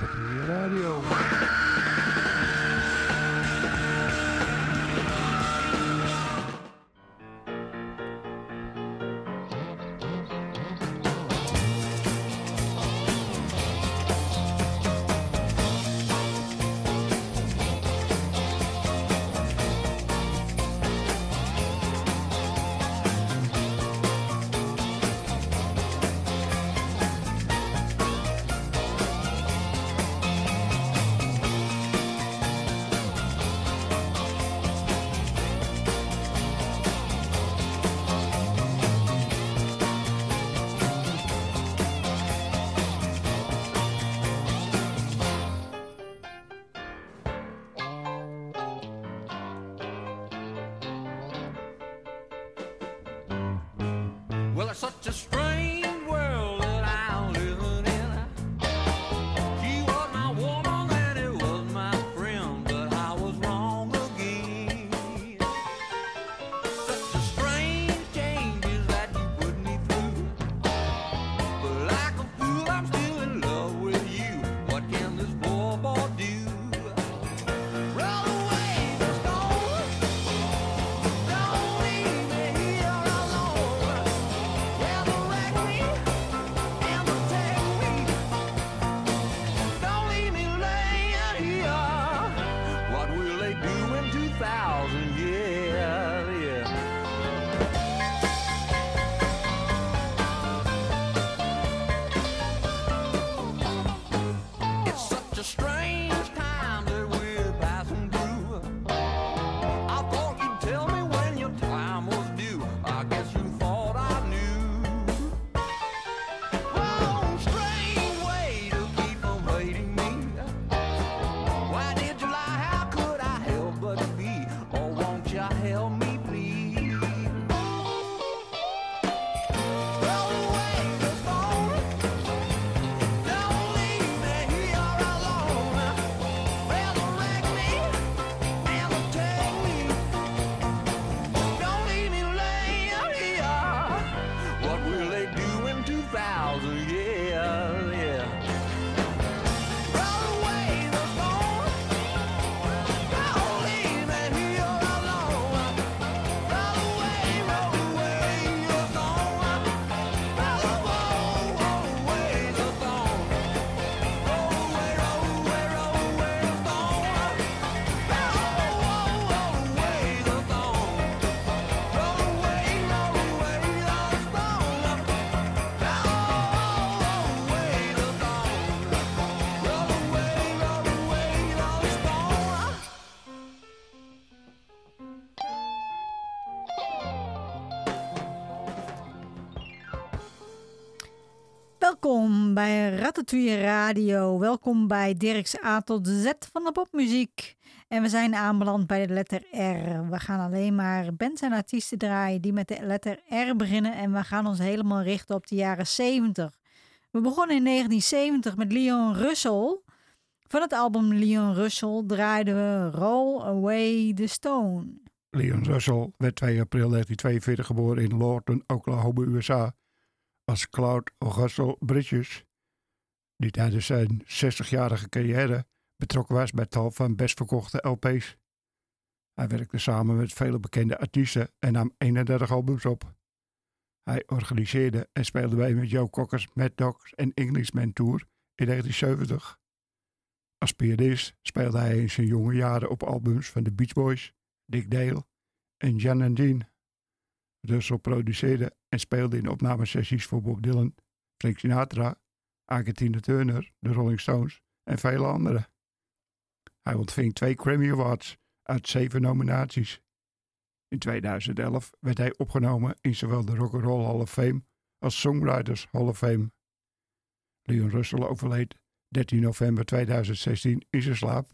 Ratatouille Radio. Bij Ratatouille Radio. Welkom bij Dirk's A tot Z van de popmuziek. En we zijn aanbeland bij de letter R. We gaan alleen maar bands en artiesten draaien die met de letter R beginnen. En we gaan ons helemaal richten op de jaren 70. We begonnen in 1970 met Leon Russell. Van het album Leon Russell draaiden we Roll Away the Stone. Leon Russell werd 2 april 1942 geboren in Lawton, Oklahoma, USA. Als Cloud Russell Bridges, die tijdens zijn 60-jarige carrière betrokken was bij tal van best verkochte LP's. Hij werkte samen met vele bekende artiesten en nam 31 albums op. Hij organiseerde en speelde mee met Joe Cockers Mad Dogs en Englishman Tour in 1970. Als pianist speelde hij in zijn jonge jaren op albums van de Beach Boys, Dick Dale en Jan and Dean. Russell produceerde en speelde in opnamesessies voor Bob Dylan, Frank Sinatra, Tina Turner, de Rolling Stones en vele anderen. Hij ontving twee Grammy Awards uit zeven nominaties. In 2011 werd hij opgenomen in zowel de Rock and Roll Hall of Fame als Songwriters Hall of Fame. Leon Russell overleed 13 november 2016 in zijn slaap.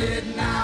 did not.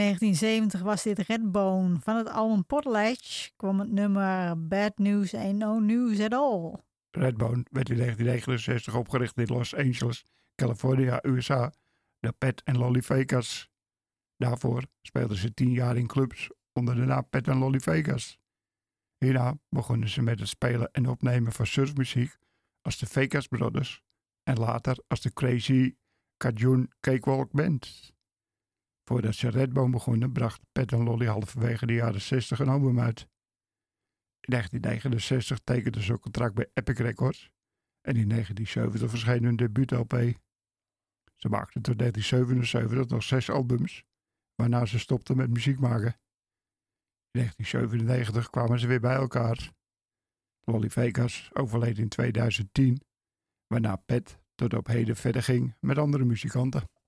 1970 was dit Redbone. Van het album Potlatch kwam het nummer Bad News Ain't No News at All. Redbone werd in 1969 opgericht in Los Angeles, California, USA, door Pat en Lolly Vegas. Daarvoor speelden ze tien jaar in clubs onder de naam Pat en Lolly Vegas. Hierna begonnen ze met het spelen en opnemen van surfmuziek als de Vegas Brothers en later als de Crazy Cajun Cakewalk Band. Voordat ze Redbone begonnen bracht Pat en Lolly halverwege de jaren 60 een album uit. In 1969 tekenden ze een contract bij Epic Records en in 1970 verscheen hun debuut-LP. Ze maakten tot 1977 nog zes albums, waarna ze stopten met muziek maken. In 1997 kwamen ze weer bij elkaar. Lolly Vegas overleed in 2010, waarna Pat tot op heden verder ging met andere muzikanten.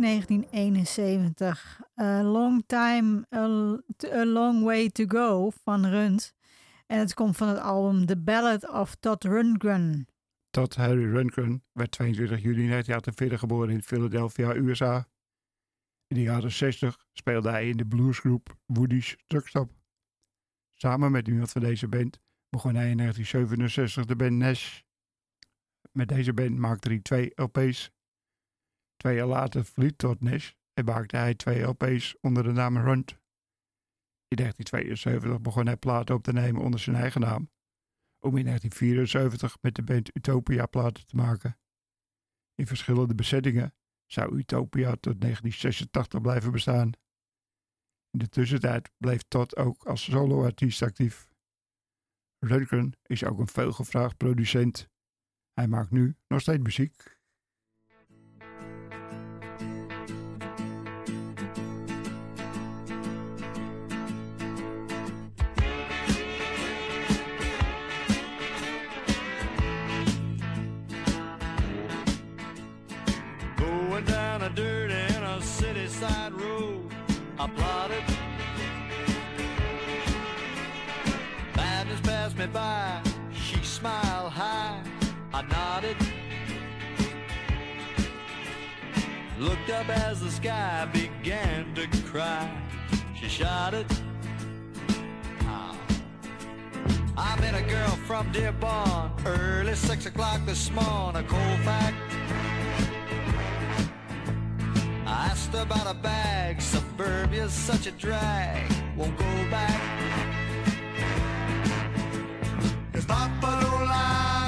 1971. A Long Time, a, Long Way to Go van Runt. En het komt van het album The Ballad of Todd Rundgren. Todd Harry Rundgren werd 22 juli 1948 geboren in Philadelphia, USA. In de jaren 60 speelde hij in de bluesgroep Woody's Truckstop. Samen met iemand van deze band begon hij in 1967 de band Nash. Met deze band maakte hij twee LP's. Twee jaar later verliet Todd Nash en maakte hij twee LP's onder de naam Runt. In 1972 begon hij platen op te nemen onder zijn eigen naam om in 1974 met de band Utopia platen te maken. In verschillende bezettingen zou Utopia tot 1986 blijven bestaan. In de tussentijd bleef Todd ook als soloartiest actief. Röntgen is ook een veelgevraagd producent. Hij maakt nu nog steeds muziek. Looked up as the sky began to cry. She shouted. Ah. I met a girl from Dearborn early six o'clock this morning. A cold fact. I asked about a bag. Suburbia's such a drag. Won't go back. Cause don't lie,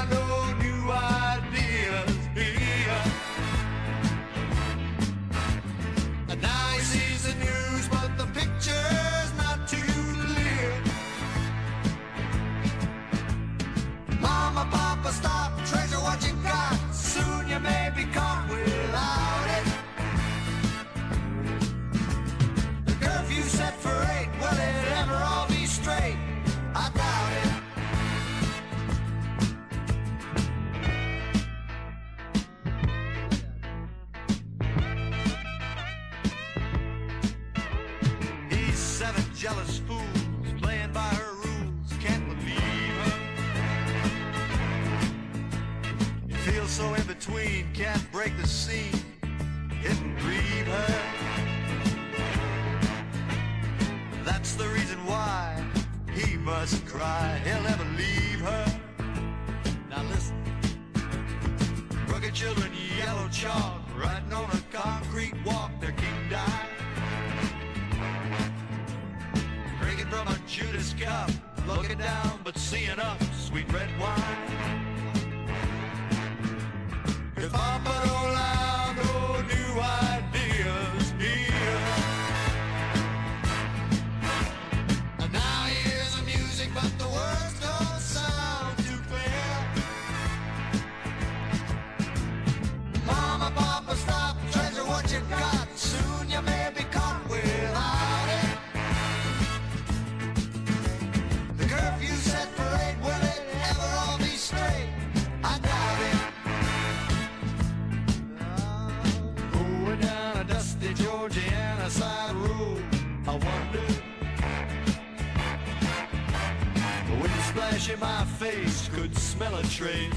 train.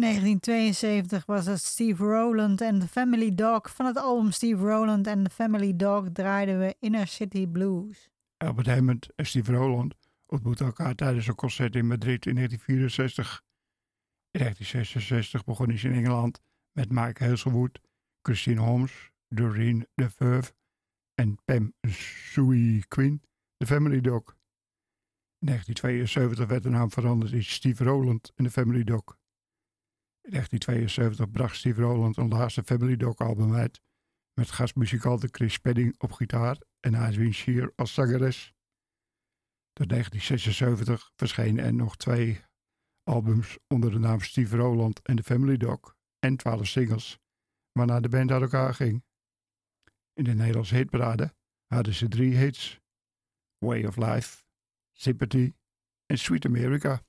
1972 was het Steve Rowland en The Family Dog. Van het album Steve Rowland en The Family Dog draaiden we Inner City Blues. Albert Hammond en Steve Rowland ontmoetten elkaar tijdens een concert in Madrid in 1964. In 1966 begon hij in Engeland met Mike Hazelwood, Christine Holmes, Doreen DeVeuve en Pam Sui Quinn, The Family Dog. In 1972 werd de naam veranderd in Steve Rowland en The Family Dog. In 1972 bracht Steve Rowland een laatste Family Dog album uit met gastmuzikante Chris Spedding op gitaar en Aswin Shear als zangeres. Tot 1976 verschenen er nog twee albums onder de naam Steve Rowland en The Family Dog en 12 singles, waarna de band uit elkaar ging. In de Nederlandse hitparade hadden ze drie hits: Way of Life, Sympathy en Sweet America.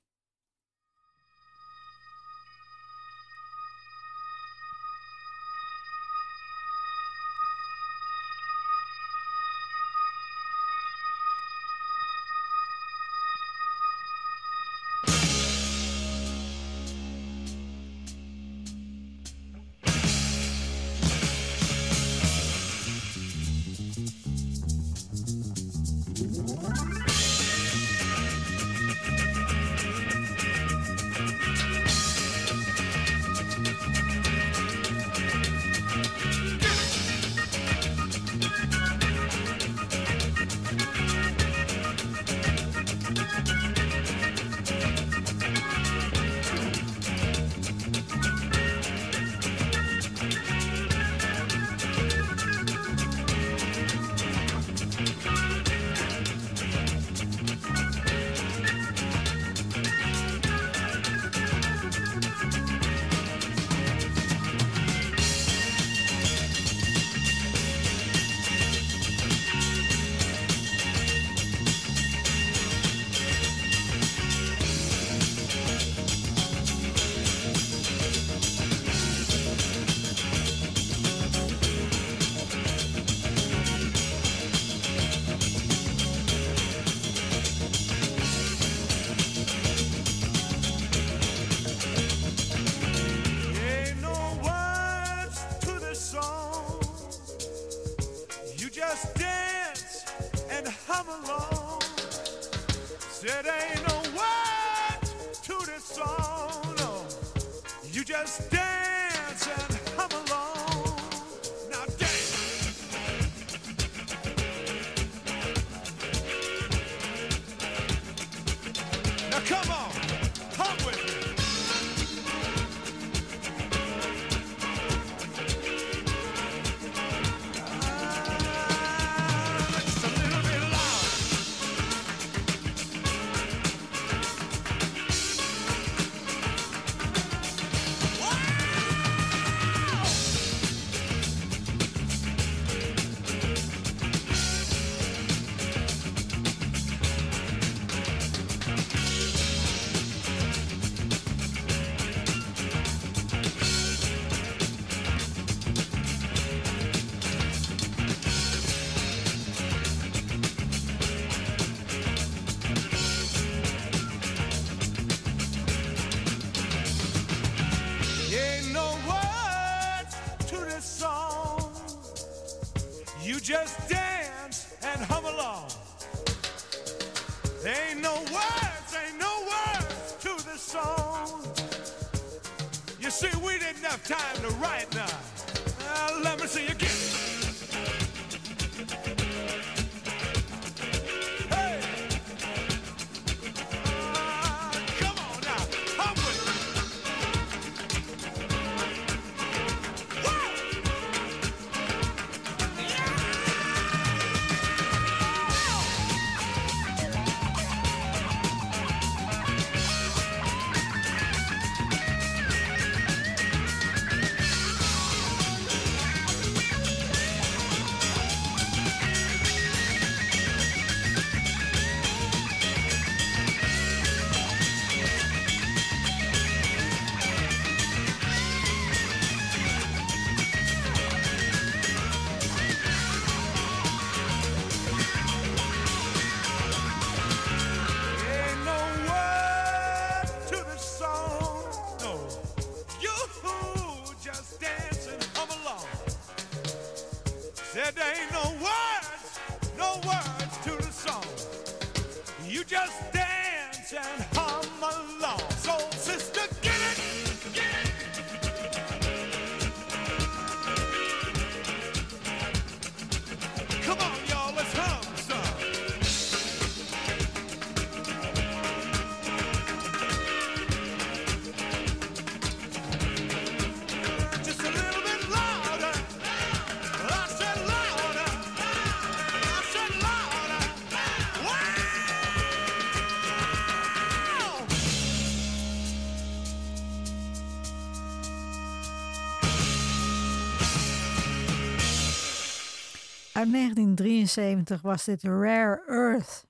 Uit 1973 was dit Rare Earth.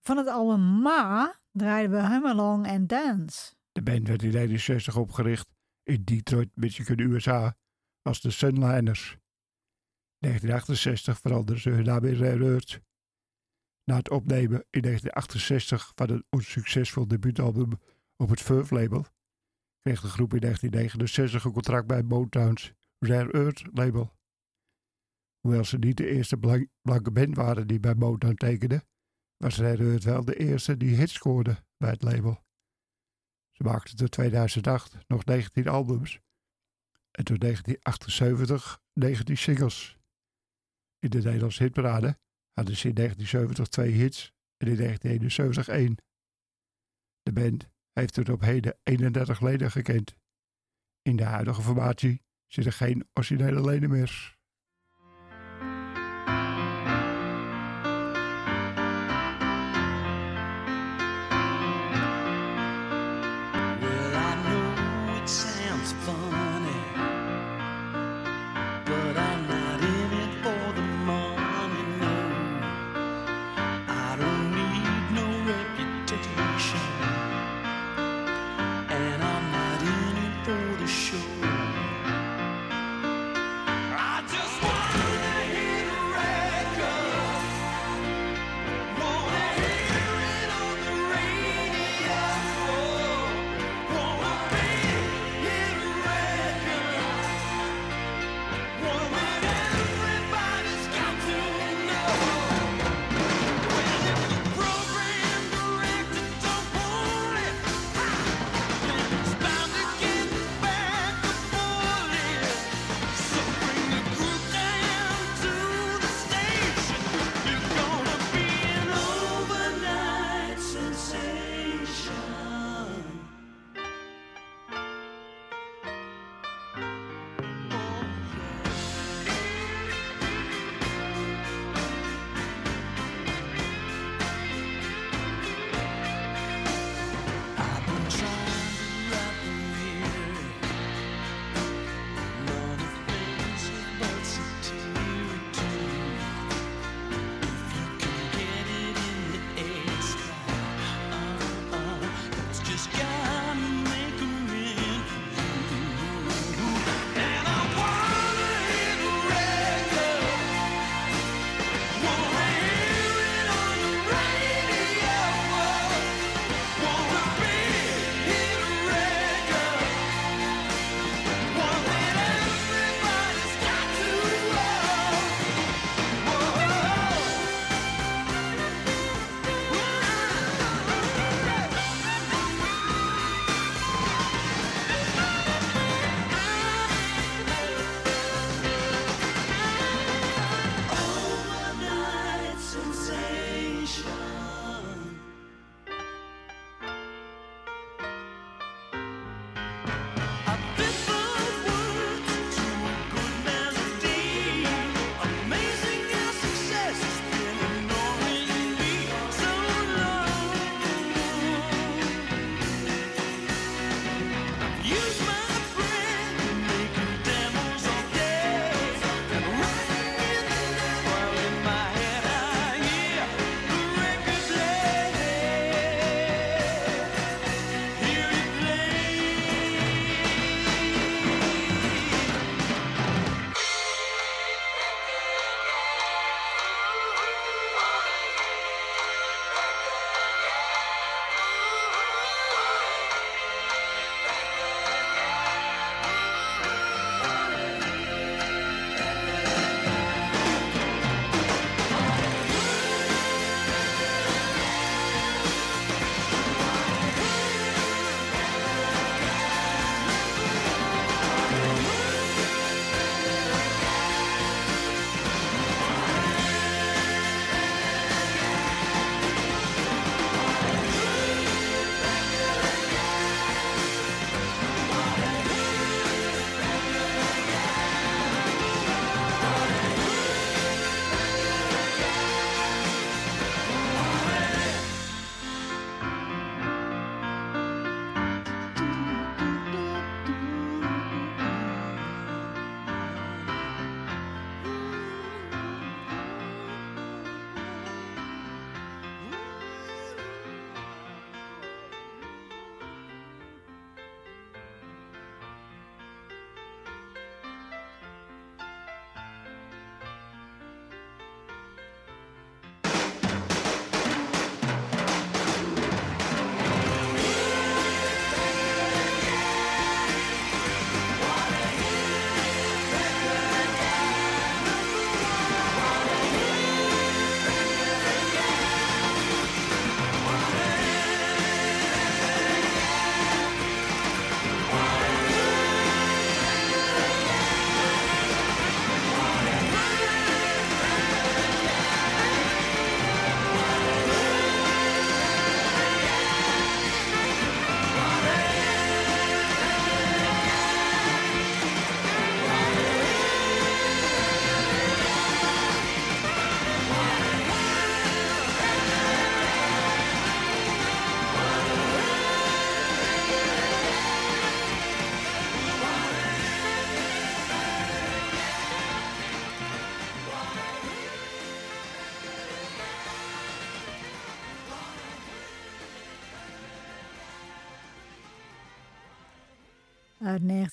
Van het album Ma draaiden we Hum Along and Dance. De band werd in 1961 opgericht in Detroit, Michigan, USA als de Sunliners. In 1968 veranderden ze hun naam in Rare Earth. Na het opnemen in 1968 van een onsuccesvol debuutalbum op het Verve label, kreeg de groep in 1969 een contract bij Motown's Rare Earth label. Hoewel ze niet de eerste blank- blanke band waren die bij Motown tekende, was Earth wel de eerste die hits scoorde bij het label. Ze maakten tot 2008 nog 19 albums en tot 1978 19 singles. In de Nederlandse hitparade hadden ze in 1970 twee hits en in 1971 één. De band heeft tot op heden 31 leden gekend. In de huidige formatie zitten geen originele leden meer.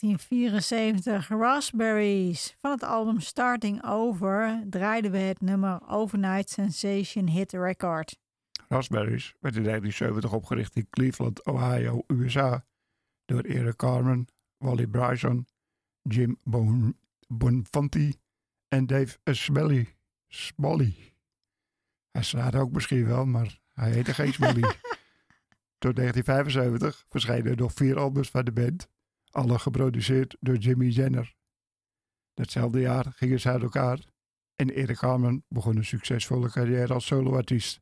1974, Raspberries. Van het album Starting Over draaiden we het nummer Overnight Sensation Hit Record. Raspberries werd in 1970 opgericht in Cleveland, Ohio, USA. Door Eric Carmen, Wally Bryson, Jim bon Bonfanti en Dave Smelly. Smolly. Hij staat ook misschien wel, maar hij heette geen Smolly. Tot 1975 verschenen er nog vier albums van de band. Alle geproduceerd door Jimmy Jenner. Datzelfde jaar gingen ze uit elkaar en Eric Carmen begon een succesvolle carrière als soloartiest.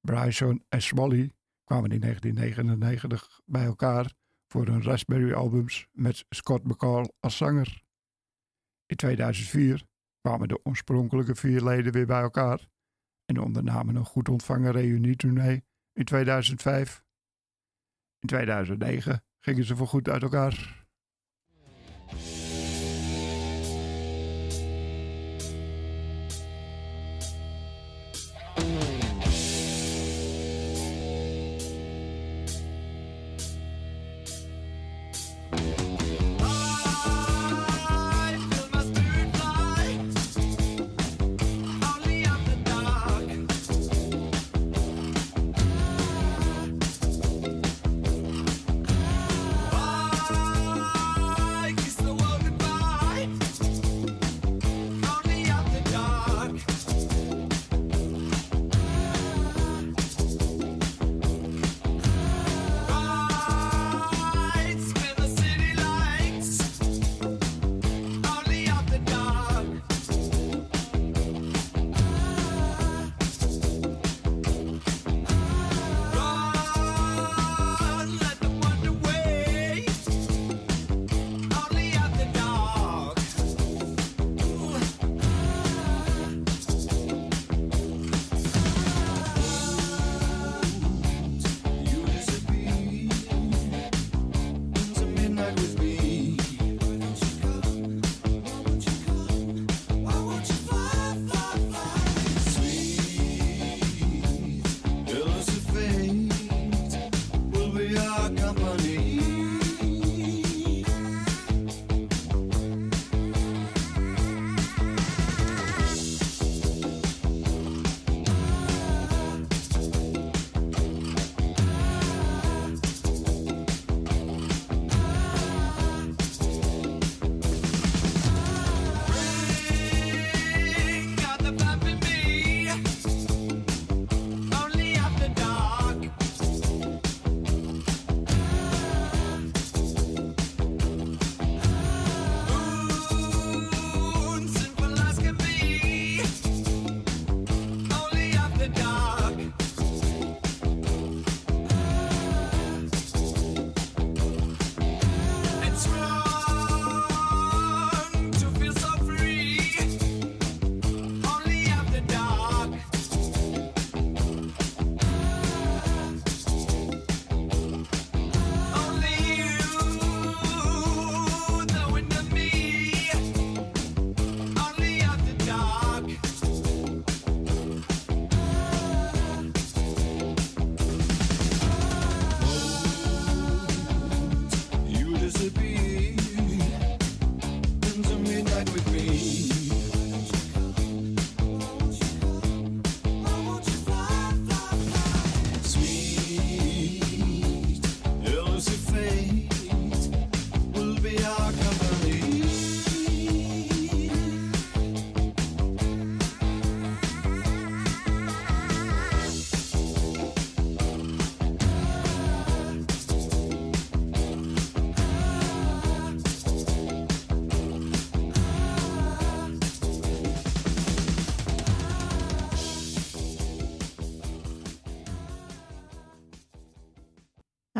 Bryson en Smalley kwamen in 1999 bij elkaar voor hun Raspberry albums met Scott McCall als zanger. In 2004 kwamen de oorspronkelijke vier leden weer bij elkaar en ondernamen een goed ontvangen reunietournee in 2005. In 2009 gingen ze voorgoed uit elkaar.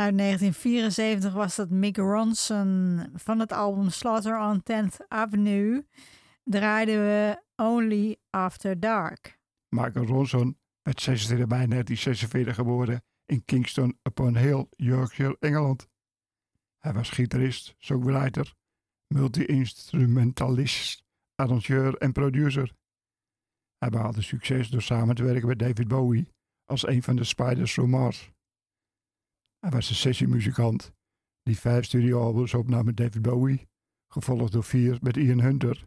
Uit 1974 was dat Mick Ronson van het album Slaughter on 10th Avenue. Draaiden we Only After Dark. Michael Ronson werd 26 mei 1946 geboren in Kingston upon Hill, Yorkshire, Engeland. Hij was gitarist, songwriter, multi-instrumentalist, arrangeur en producer. Hij behaalde succes door samen te werken met David Bowie als een van de Spiders from Mars. Hij was een sessiemuzikant die vijf studioalbums opnam met David Bowie, gevolgd door vier met Ian Hunter.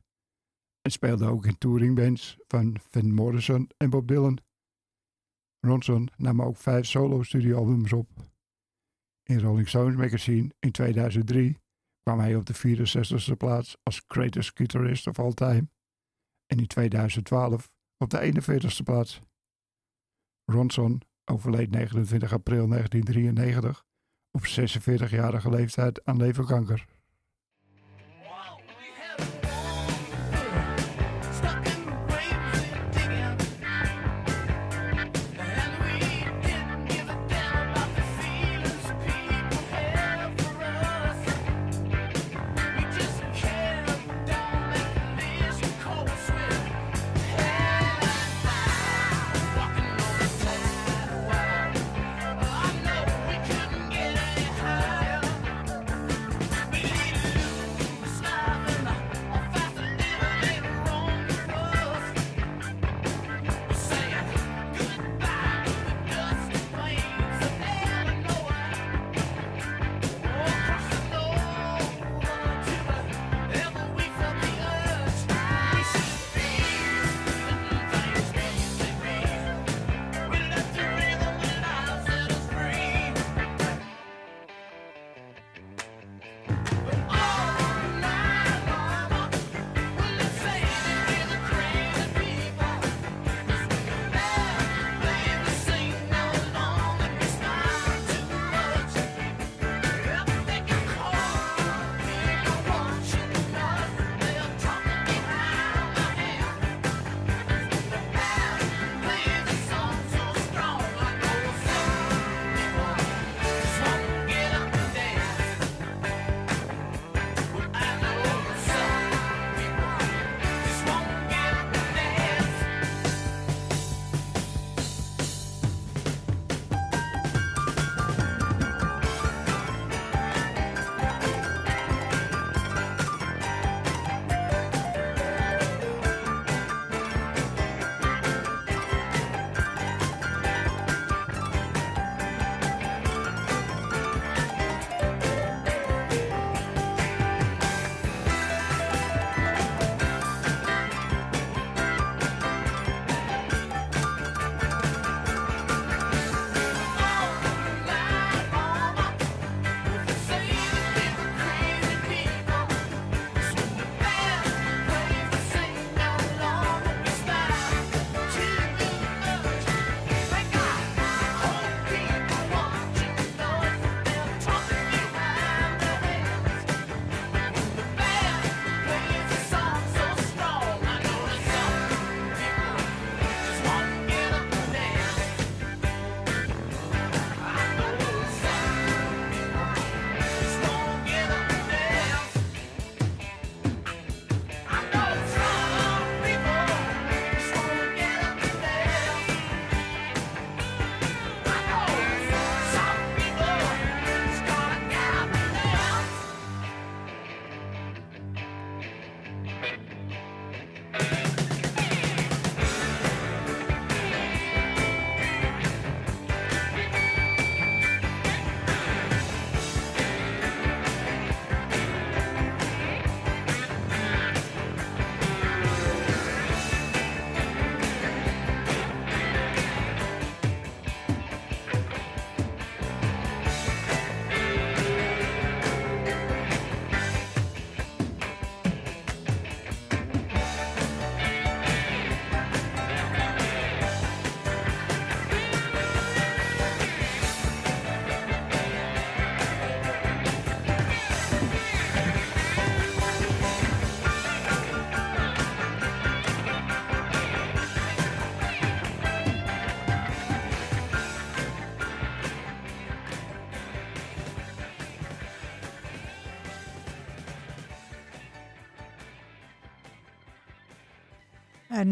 En speelde ook in touringbands van Van Morrison en Bob Dylan. Ronson nam ook vijf solo-studioalbums op. In Rolling Stones magazine in 2003 kwam hij op de 64e plaats als greatest guitarist of all time. En in 2012 op de 41e plaats. Ronson overleed 29 april 1993 op 46-jarige leeftijd aan leverkanker.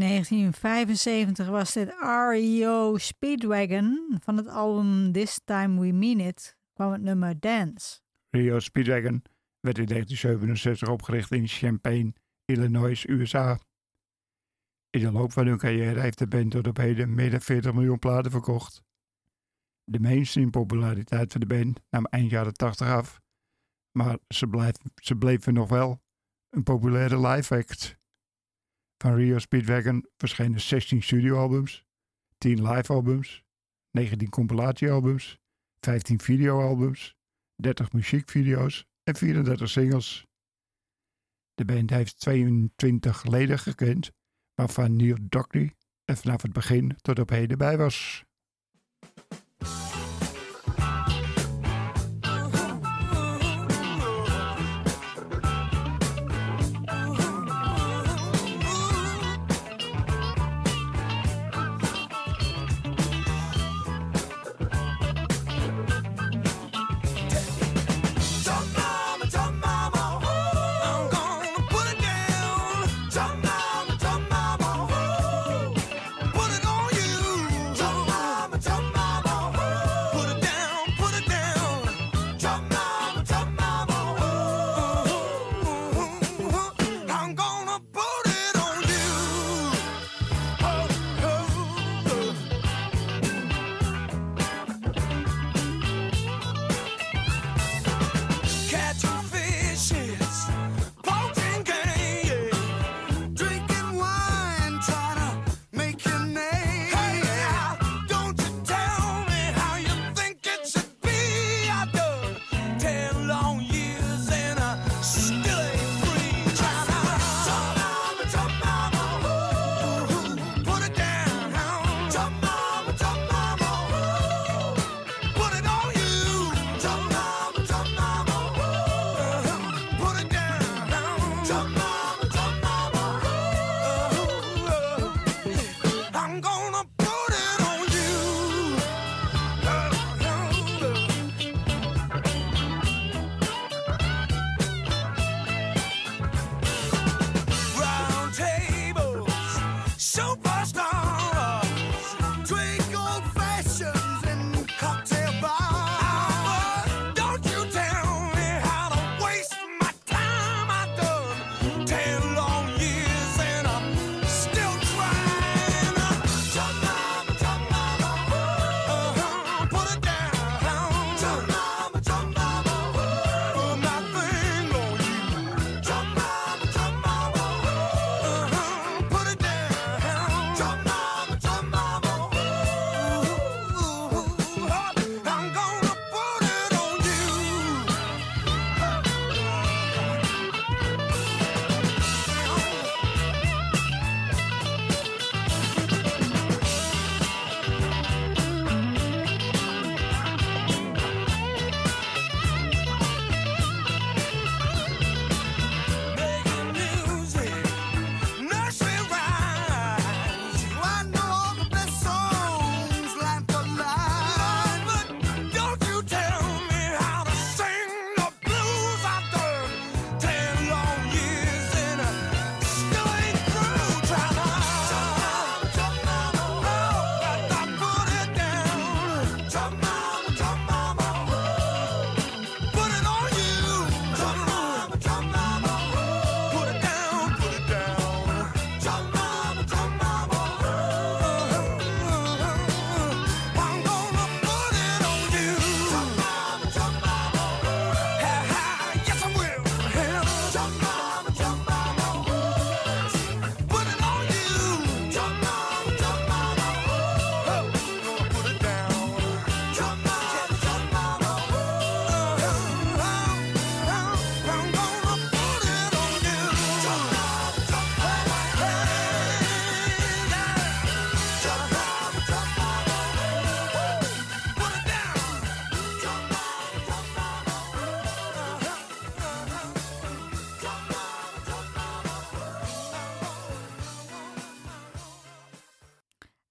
1975 was dit Rio Speedwagon van het album This Time We Mean It kwam het nummer Dance. Rio Speedwagon werd in 1967 opgericht in Champaign, Illinois, USA. In de loop van hun carrière heeft de band tot op heden meer dan 40 miljoen platen verkocht. De mainstream populariteit van de band nam eind jaren 80 af, maar ze, ze bleven nog wel een populaire live act. Van Rio Speedwagon verschenen 16 studioalbums, 10 livealbums, 19 compilatiealbums, 15 videoalbums, 30 muziekvideo's en 34 singles. De band heeft 22 leden gekend, waarvan Neil Dockery er vanaf het begin tot op heden bij was.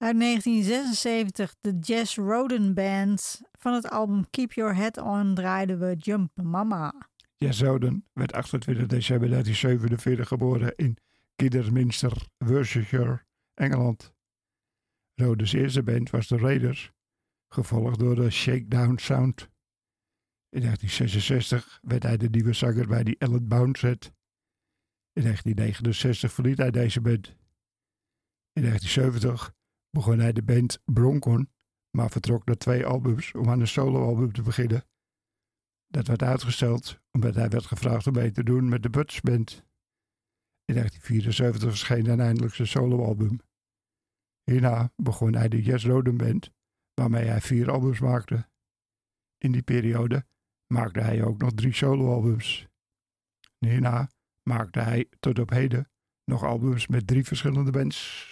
uit 1976, de Jazz Roden Band. Van het album Keep Your Head On draaiden we Jump Mama. Jazz Roden werd 28 december 1947 geboren in Kidderminster, Worcestershire, Engeland. Rodens eerste band was de Raiders, gevolgd door de Shakedown Sound. In 1966 werd hij de nieuwe zanger bij die Ellen set. In 1969 verliet hij deze band. In 1970 begon hij de band Bronkhorn, maar vertrok naar twee albums om aan een soloalbum te beginnen. Dat werd uitgesteld omdat hij werd gevraagd om mee te doen met de Butch Band. In 1974 verscheen dan eindelijk zijn soloalbum. Hierna begon hij de Jess Roden Band, waarmee hij vier albums maakte. In die periode maakte hij ook nog drie soloalbums. Hierna maakte hij tot op heden nog albums met drie verschillende bands.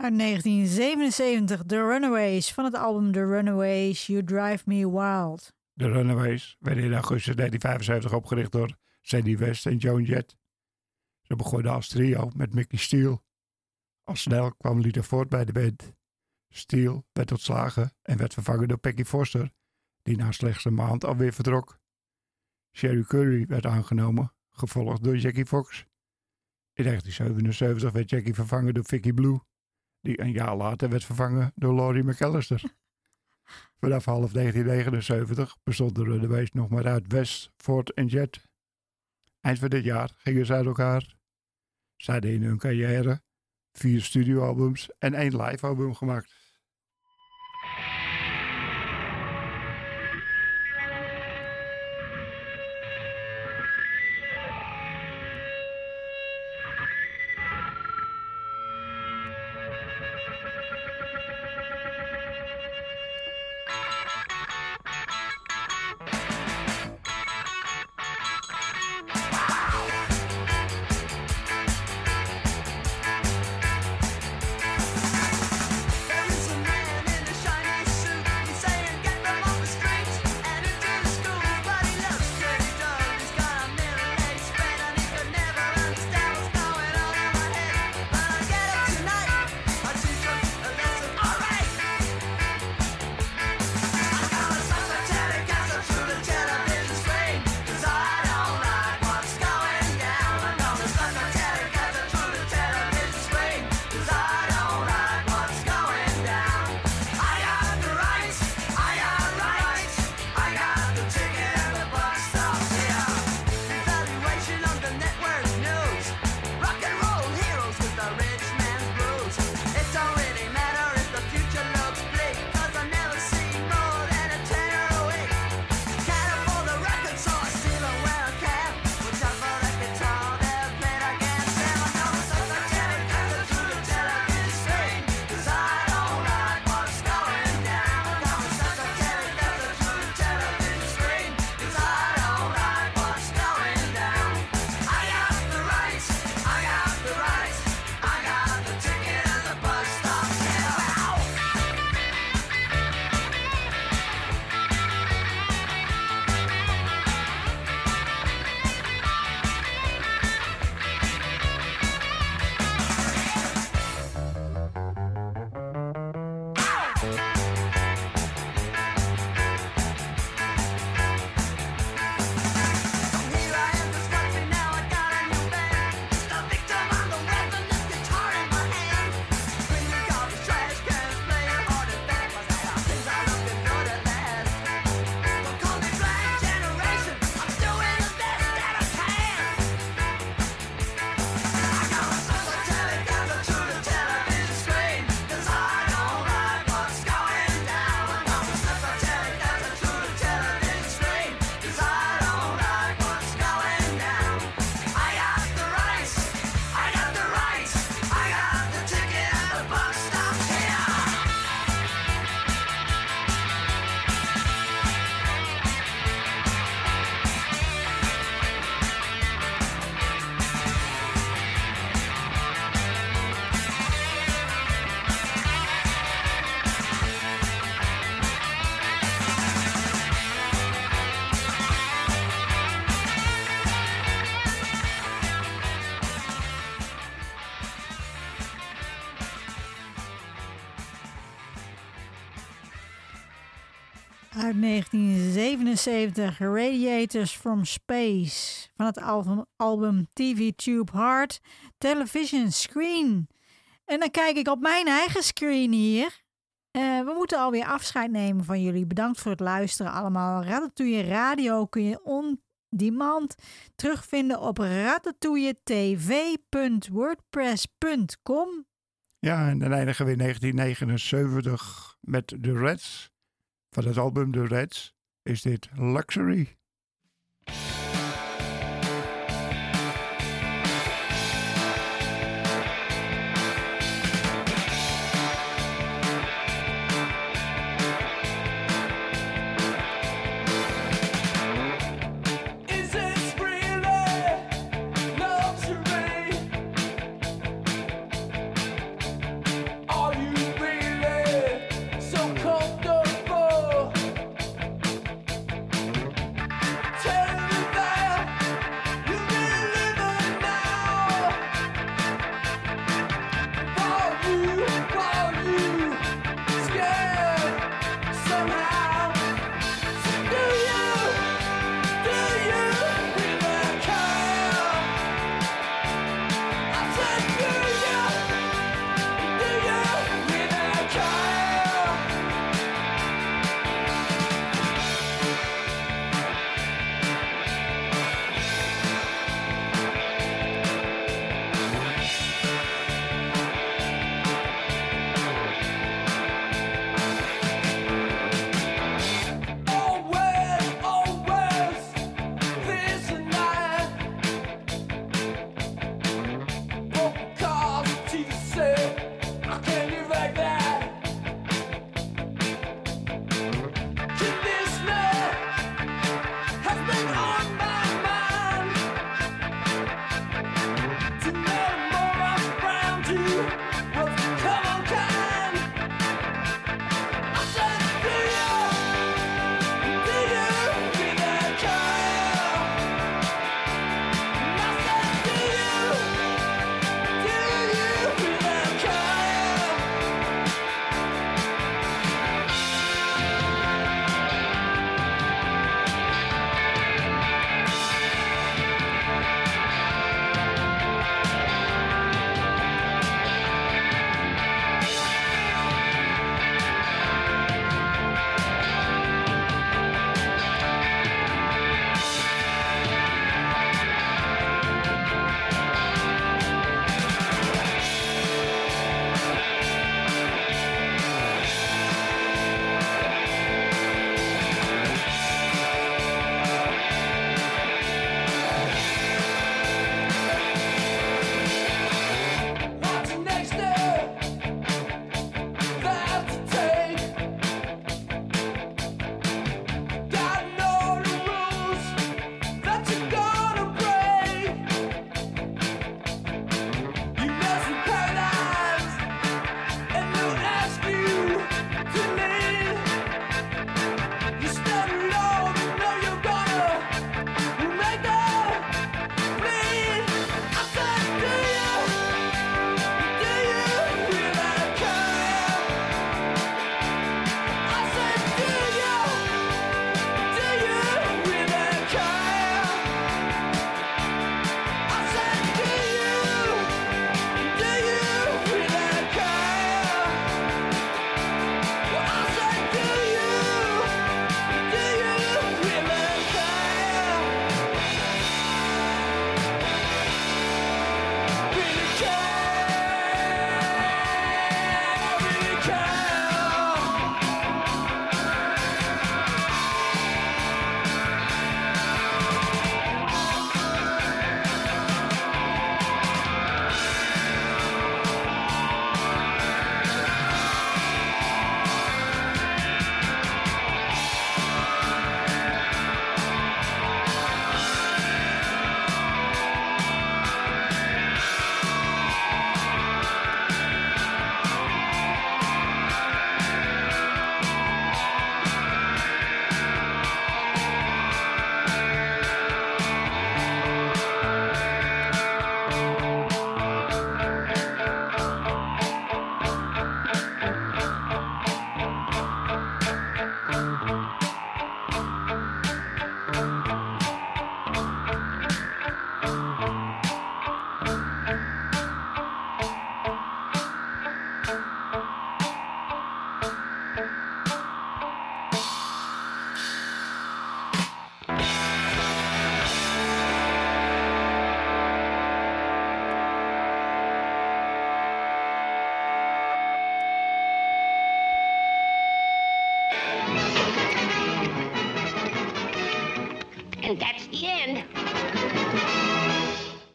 Uit 1977, The Runaways van het album The Runaways, You Drive Me Wild. De Runaways werden in augustus 1975 opgericht door Sandy West en Joan Jett. Ze begonnen als trio met Mickey Steele. Al snel kwam Lita Ford bij de band. Steele werd ontslagen en werd vervangen door Peggy Foster, die na slechts een maand alweer vertrok. Sherry Curry werd aangenomen, gevolgd door Jackie Fox. In 1977 werd Jackie vervangen door Vicky Blue, die een jaar later werd vervangen door Laurie McAllister. Vanaf half 1979 bestond de Runaways nog maar uit West, Ford en Jet. Eind van dit jaar gingen ze uit elkaar. Zij hadden in hun carrière vier studioalbums en één livealbum gemaakt. Uit 1977, Radiators from Space. Van het album, album TV Tube Heart Television Screen. En dan kijk ik op mijn eigen screen hier. Eh, we moeten alweer afscheid nemen van jullie. Bedankt voor het luisteren allemaal. Ratatouille Radio kun je on demand terugvinden op ratatouilletv.wordpress.com. Ja, en dan eindigen we in 1979 met The Reds. Van het album The Reds is dit Luxury.